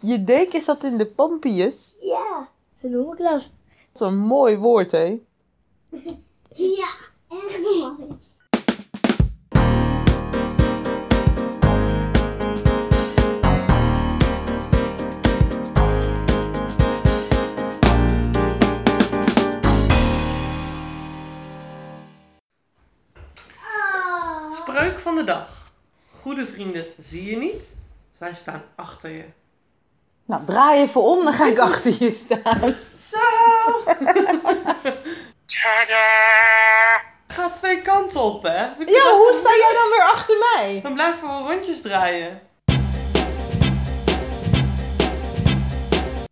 Je deken zat in de pampius. Ja, zo noem ik dat. Wat een mooi woord, hè? Ja, echt mooi. Spreuk van de dag. Goede vrienden zie je niet. Zij staan achter je. Nou, draai even om, dan ga ik achter je staan. Zo! Het gaat twee kanten op, hè? Ja, hoe sta jij dan weer achter mij? Dan blijven we rondjes draaien.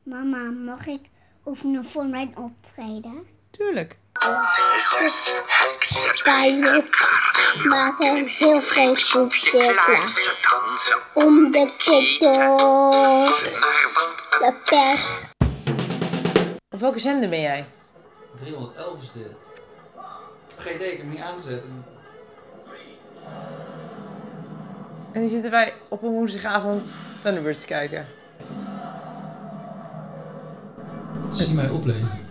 Mama, mag ik oefenen voor mijn optreden? Tuurlijk. Zes Bij maken een heel groot soepje klaar. Om de maar want de pers. Op welke zender ben jij? 311 is dit. Geen idee, ik heb hem niet aangezet. En die zitten wij op een woensdagavond Thunderbirds te kijken. Zie mij oplezen.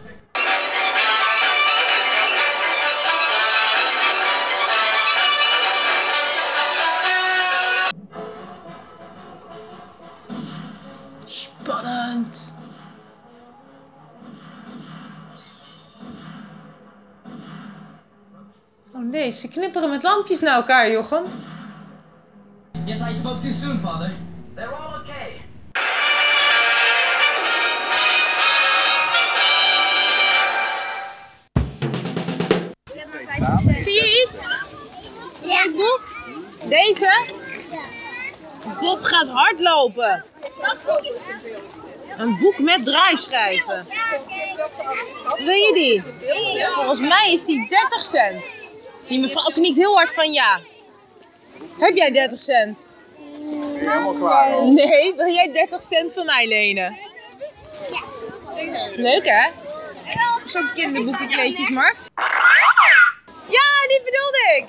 Knipperen met lampjes naar elkaar, Jochem. Yes, I spoke too soon, Father. They're all okay. Zie je iets? Ja. boek? Deze? Bob gaat hardlopen. Een boek met draaischijven. Wil je die? Volgens mij is die 30 cent. Die mevrouw knikt heel hard van ja. Heb jij 30 cent? Helemaal klaar. Nee, wil jij 30 cent van mij lenen? Leuk hè? Zo'n kinderboekenkleedjesmarkt. Ja, die bedoelde ik.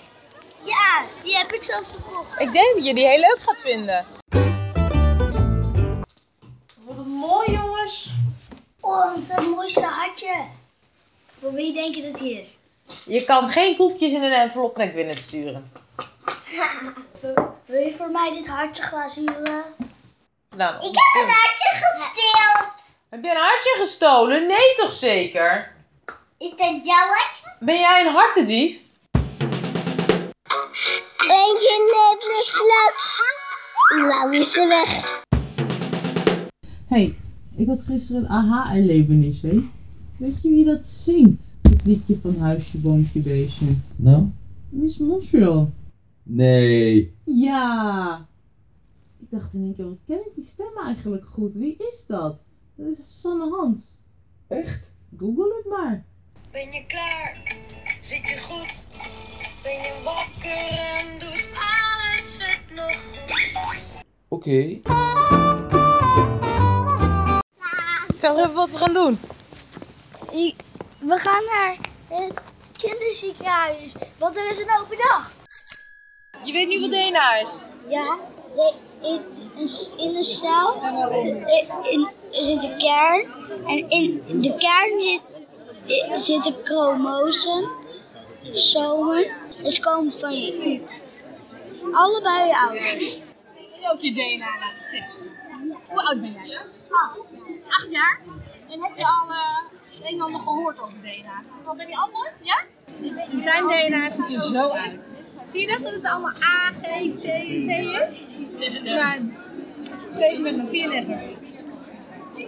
Ja, die heb ik zelfs gekocht. Ik denk dat je die heel leuk gaat vinden. Wat een mooi jongens. Oh, wat een mooiste hartje. Voor wie denk je dat die is? Je kan geen koekjes in een envelop naar binnen sturen. Wil je voor mij dit hartje glazuren? Nou, Ik heb een hartje gesteeld. Heb je een hartje gestolen? Nee toch zeker? Is dat jouw hartje? Ben jij een hartendief? Ben je net mislukt? Nou is ze weg. hey, ik had gisteren een aha-erlevenis, hè? Weet je wie dat zingt? Liedje van Huisje, Boompje, Beestje. Nou? Miss Montreal. Nee. Ja! Ik dacht in één keer, wat ken ik die stem eigenlijk goed? Wie is dat? Dat is Sanne Hans. Echt? Google het maar. Ben je klaar? Zit je goed? Ben je wakker en doet alles het nog goed? Oké. Zeg even wat we gaan doen. We gaan naar het kinderziekenhuis, want er is een open dag. Je weet nu wat DNA is. Ja, de, in, een cel zit, in, zit een kern. En in de kern zit, i- zitten chromosen, zomen. En ze komen van je. Allebei je ouders. Wil je ook je DNA laten testen? Hoe oud ben jij? Acht jaar? En heb je al eh, een en ander gehoord over DNA? Wat ben die ander? Ja? Zijn DNA ziet er zo uit. Zie je dat? Dat het allemaal A, G, T, C is? Het is maar steeds met maar vier letters.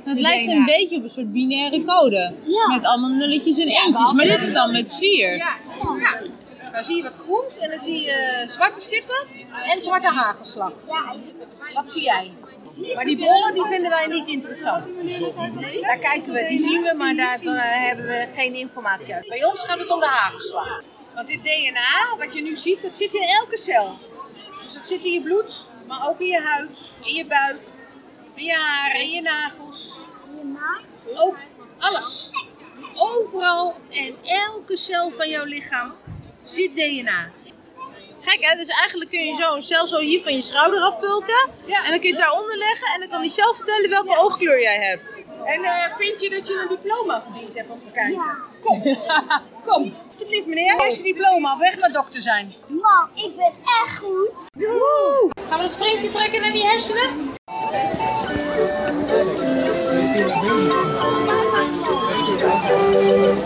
Het lijkt een beetje op een soort binaire code. Ja. Met allemaal nulletjes en eentjes. Maar dit is dan met vier. Ja, ja. Dan zie je wat groens en dan zie je zwarte stippen en zwarte hagelslag. Wat zie jij? Maar die bollen die vinden wij niet interessant. Daar kijken we, die zien we, maar daar eh, hebben we geen informatie uit. Bij ons gaat het om de hagelslag. Want dit DNA, wat je nu ziet, dat zit in elke cel. Dus dat zit in je bloed, maar ook in je huid, in je buik, in je haren, in je nagels. Ook alles. Overal en elke cel van jouw lichaam zit DNA. Gek hè, dus eigenlijk kun je zo een cel zo hier van je schouder afpulken. En dan kun je het daaronder leggen en dan kan hij zelf vertellen welke oogkleur jij hebt. En eh, vind je dat je een diploma verdiend hebt om te kijken? Kom, kom. Alsjeblieft meneer, is je diploma. Weg naar dokter zijn. Mam, ik ben echt goed. Woehoe. Gaan we een sprintje trekken naar die hersenen?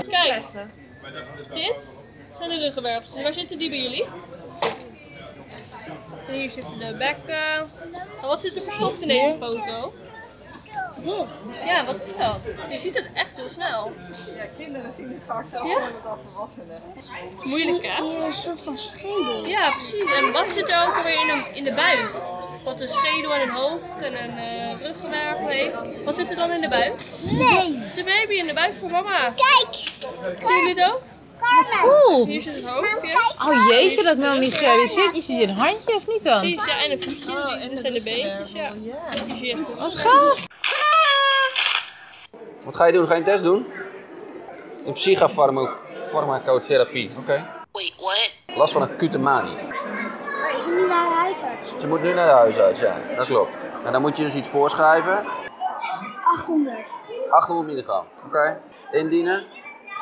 Kijk, dit zijn de ruggenwervels. Waar zitten die bij jullie? En hier zitten de bekken. Maar wat zit er verstopt in deze foto? Dit. Ja, wat is dat? Je ziet het echt heel snel. Ja, kinderen zien het vaak Ja? sneller dan volwassenen. Het is moeilijk hè? Hier een soort van schedel. Ja, precies. En wat zit er ook alweer in de, in de buik? Wat een schedel en een hoofd en een eh ruggenwervel heeft. Wat zit er dan in de buik? Nee. De baby in de buik van mama. Kijk. Zien jullie het ook? Cool. Hier zit het hoofdje. Oh jeetje, dat ik me nog niet gerealiseerd. Je ziet een handje of niet dan? Precies, ja, en een voetje. en dat zijn de beentjes, ja. Die zie je echt goed. Wat gaaf. Wat ga je doen? Ga je een test doen? In psychofarmacotherapie. Oké. Wait, what? Last van acute manie. Maar is er nu naar de huisarts? Je moet nu naar de huisarts, ja. Dat klopt. En dan moet je dus iets voorschrijven. 800. 800 milligram. Oké. Indienen.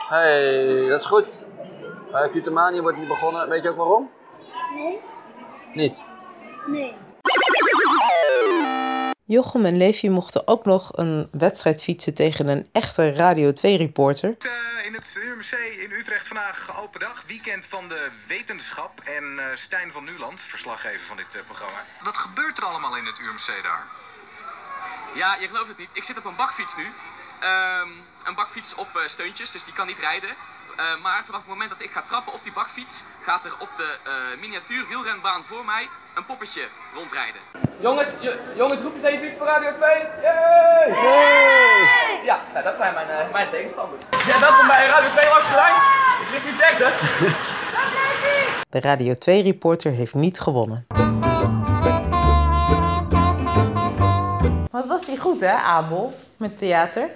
Hey, dat is goed. Bij acute manie wordt niet begonnen. Weet je ook waarom? Nee? Niet. Nee. Jochem en Leefje mochten ook nog een wedstrijd fietsen tegen een echte Radio 2-reporter. Eh, in het UMC in Utrecht vandaag open dag, weekend van de wetenschap. En eh, Stijn van Nuland, verslaggever van dit eh, programma. Wat gebeurt er allemaal in het UMC daar? Ja, je gelooft het niet. Ik zit op een bakfiets nu. Ehm, een bakfiets op eh, steuntjes, dus die kan niet rijden. Eh, maar vanaf het moment dat ik ga trappen op die bakfiets, gaat er op de eh, miniatuur wielrenbaan voor mij een poppetje rondrijden. Jongens, jo- jongens, roep eens even iets voor Radio 2. Yay! Ja, nou, dat zijn mijn, eh, mijn tegenstanders. Ja, welkom bij Radio 2 langs de lijn. Ik lig u derde. De Radio 2-reporter heeft niet gewonnen. Wat was die goed hè, Abel? Met theater?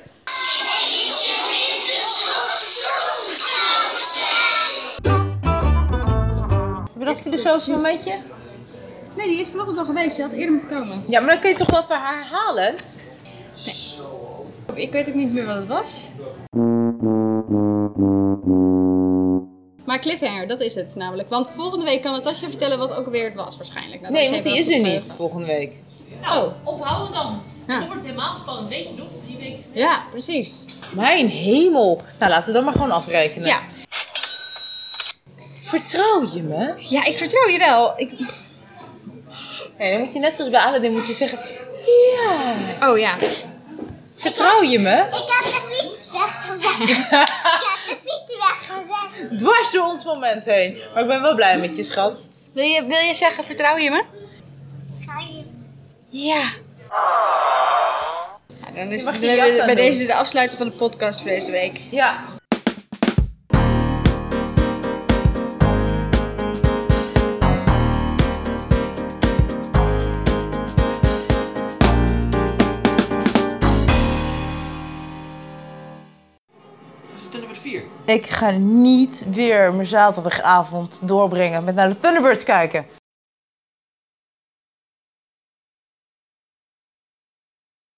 Je nog een filosofisch momentje? Nee, die is vanochtend al geweest. Je had eerder moeten komen. Ja, maar dan kun je toch wel even herhalen? Ik weet ook niet meer wat het was. Maar cliffhanger, dat is het namelijk. Want volgende week kan Natasja vertellen wat ook weer het was waarschijnlijk. Nou, Nee, dat want die is er niet volgende week. Nou, ophouden dan. Ja. Dan wordt het helemaal spannend. Weet je nog, drie weken. Ja, precies. Mijn hemel. Nou, laten we dat maar gewoon afrekenen. Ja. Vertrouw je me? Ja, ik vertrouw je wel. Ik... Nee, dan moet je net zoals bij Aladdin moet je zeggen... Ja. Oh ja. Vertrouw je me? Ik had de fiets weggezet. ik had de fiets weggezet. Dwars door ons moment heen. Maar ik ben wel blij met je, schat. Wil je, wil je zeggen, vertrouw je me? Ga je... Ja. Ja, dan is jas bij doen. deze de afsluiting van de podcast voor deze week. Ja. Ik ga niet weer mijn zaterdagavond doorbrengen met naar de Thunderbirds kijken.